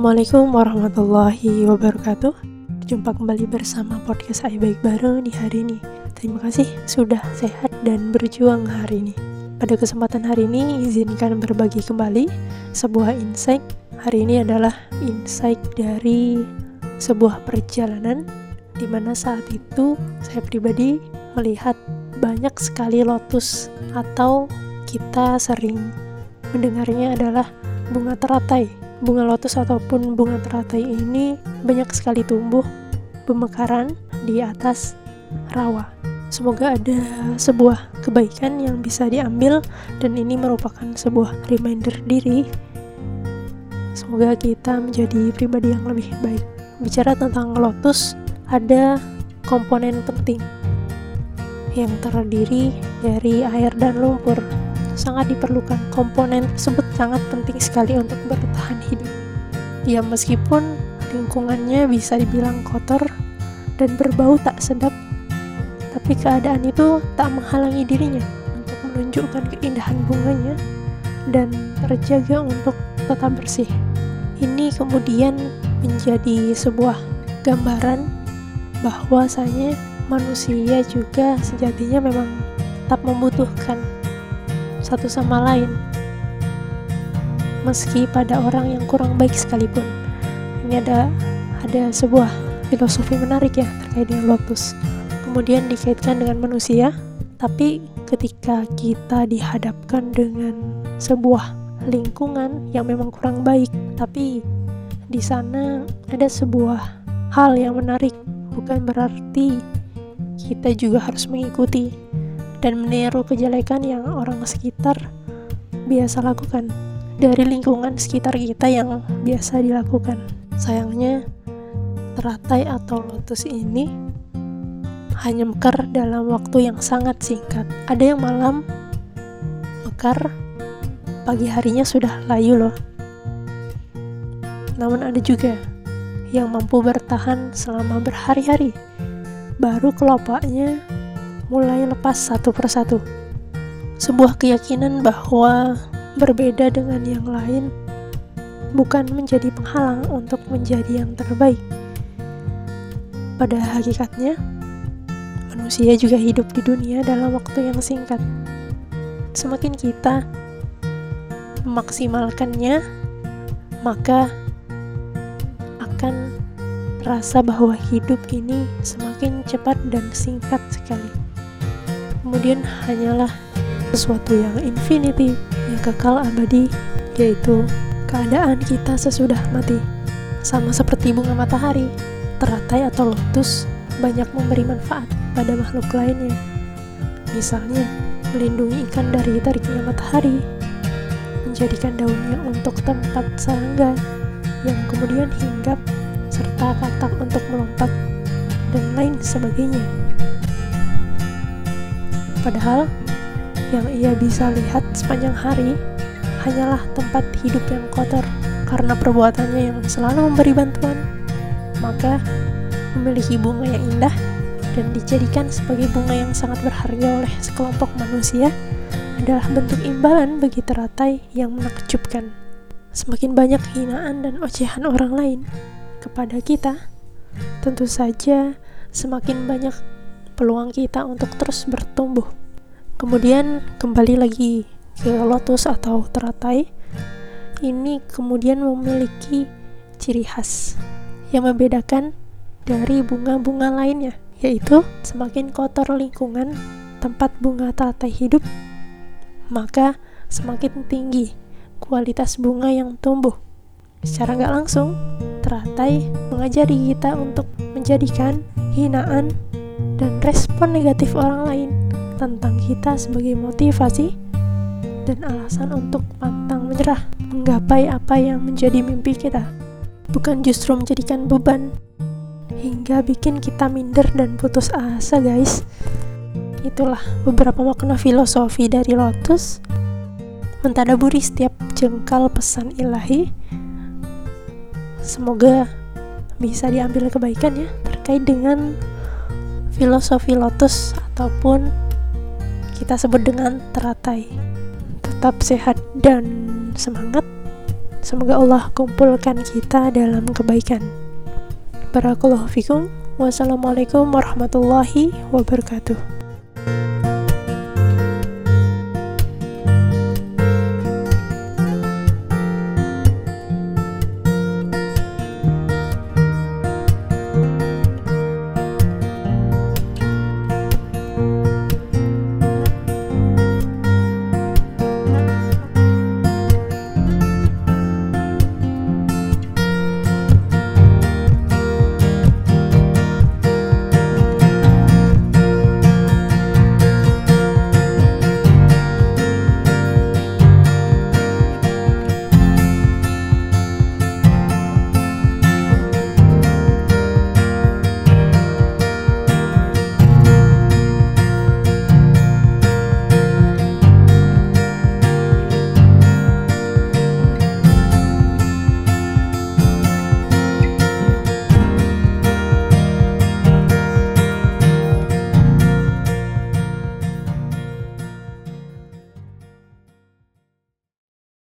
Assalamualaikum warahmatullahi wabarakatuh. Jumpa kembali bersama podcast Ayo Baik Bareng di hari ini. Terima kasih sudah sehat dan berjuang hari ini. Pada kesempatan hari ini izinkan berbagi kembali sebuah insight. Hari ini adalah insight dari sebuah perjalanan Di mana saat itu saya pribadi melihat banyak sekali lotus Atau kita sering mendengarnya adalah bunga teratai bunga lotus ataupun bunga teratai ini banyak sekali tumbuh pemekaran di atas rawa. Semoga ada sebuah kebaikan yang bisa diambil dan ini merupakan sebuah reminder diri. Semoga kita menjadi pribadi yang lebih baik. Bicara tentang lotus, ada komponen penting yang terdiri dari air dan lumpur sangat diperlukan. Komponen tersebut sangat penting sekali untuk bertahan hidup. Ya meskipun lingkungannya bisa dibilang kotor dan berbau tak sedap, tapi keadaan itu tak menghalangi dirinya untuk menunjukkan keindahan bunganya dan terjaga untuk tetap bersih. Ini kemudian menjadi sebuah gambaran bahwasanya manusia juga sejatinya memang tetap membutuhkan satu sama lain. Meski pada orang yang kurang baik sekalipun ini ada ada sebuah filosofi menarik ya terkait dengan lotus. Kemudian dikaitkan dengan manusia tapi ketika kita dihadapkan dengan sebuah lingkungan yang memang kurang baik tapi di sana ada sebuah hal yang menarik bukan berarti kita juga harus mengikuti dan meniru kejelekan yang orang sekitar biasa lakukan dari lingkungan sekitar kita yang biasa dilakukan. Sayangnya, teratai atau lotus ini hanya mekar dalam waktu yang sangat singkat. Ada yang malam mekar, pagi harinya sudah layu loh. Namun ada juga yang mampu bertahan selama berhari-hari. Baru kelopaknya mulai lepas satu persatu. Sebuah keyakinan bahwa berbeda dengan yang lain bukan menjadi penghalang untuk menjadi yang terbaik. Pada hakikatnya, manusia juga hidup di dunia dalam waktu yang singkat. Semakin kita memaksimalkannya, maka akan rasa bahwa hidup ini semakin cepat dan singkat sekali kemudian hanyalah sesuatu yang infinity, yang kekal abadi, yaitu keadaan kita sesudah mati. Sama seperti bunga matahari, teratai atau lotus banyak memberi manfaat pada makhluk lainnya. Misalnya, melindungi ikan dari tariknya matahari, menjadikan daunnya untuk tempat serangga yang kemudian hinggap serta katak untuk melompat dan lain sebagainya. Padahal yang ia bisa lihat sepanjang hari hanyalah tempat hidup yang kotor karena perbuatannya yang selalu memberi bantuan. Maka memiliki bunga yang indah dan dijadikan sebagai bunga yang sangat berharga oleh sekelompok manusia adalah bentuk imbalan bagi teratai yang menakjubkan. Semakin banyak hinaan dan ocehan orang lain kepada kita, tentu saja semakin banyak peluang kita untuk terus bertumbuh. Kemudian kembali lagi ke lotus atau teratai. Ini kemudian memiliki ciri khas yang membedakan dari bunga-bunga lainnya, yaitu semakin kotor lingkungan tempat bunga teratai hidup, maka semakin tinggi kualitas bunga yang tumbuh. Secara nggak langsung, teratai mengajari kita untuk menjadikan hinaan dan respon negatif orang lain tentang kita sebagai motivasi dan alasan untuk pantang menyerah menggapai apa yang menjadi mimpi kita bukan justru menjadikan beban hingga bikin kita minder dan putus asa guys. Itulah beberapa makna filosofi dari lotus. Mentadaburi setiap jengkal pesan ilahi. Semoga bisa diambil kebaikan ya terkait dengan filosofi lotus ataupun kita sebut dengan teratai. Tetap sehat dan semangat. Semoga Allah kumpulkan kita dalam kebaikan. Barakallahu fikum. Wassalamualaikum warahmatullahi wabarakatuh.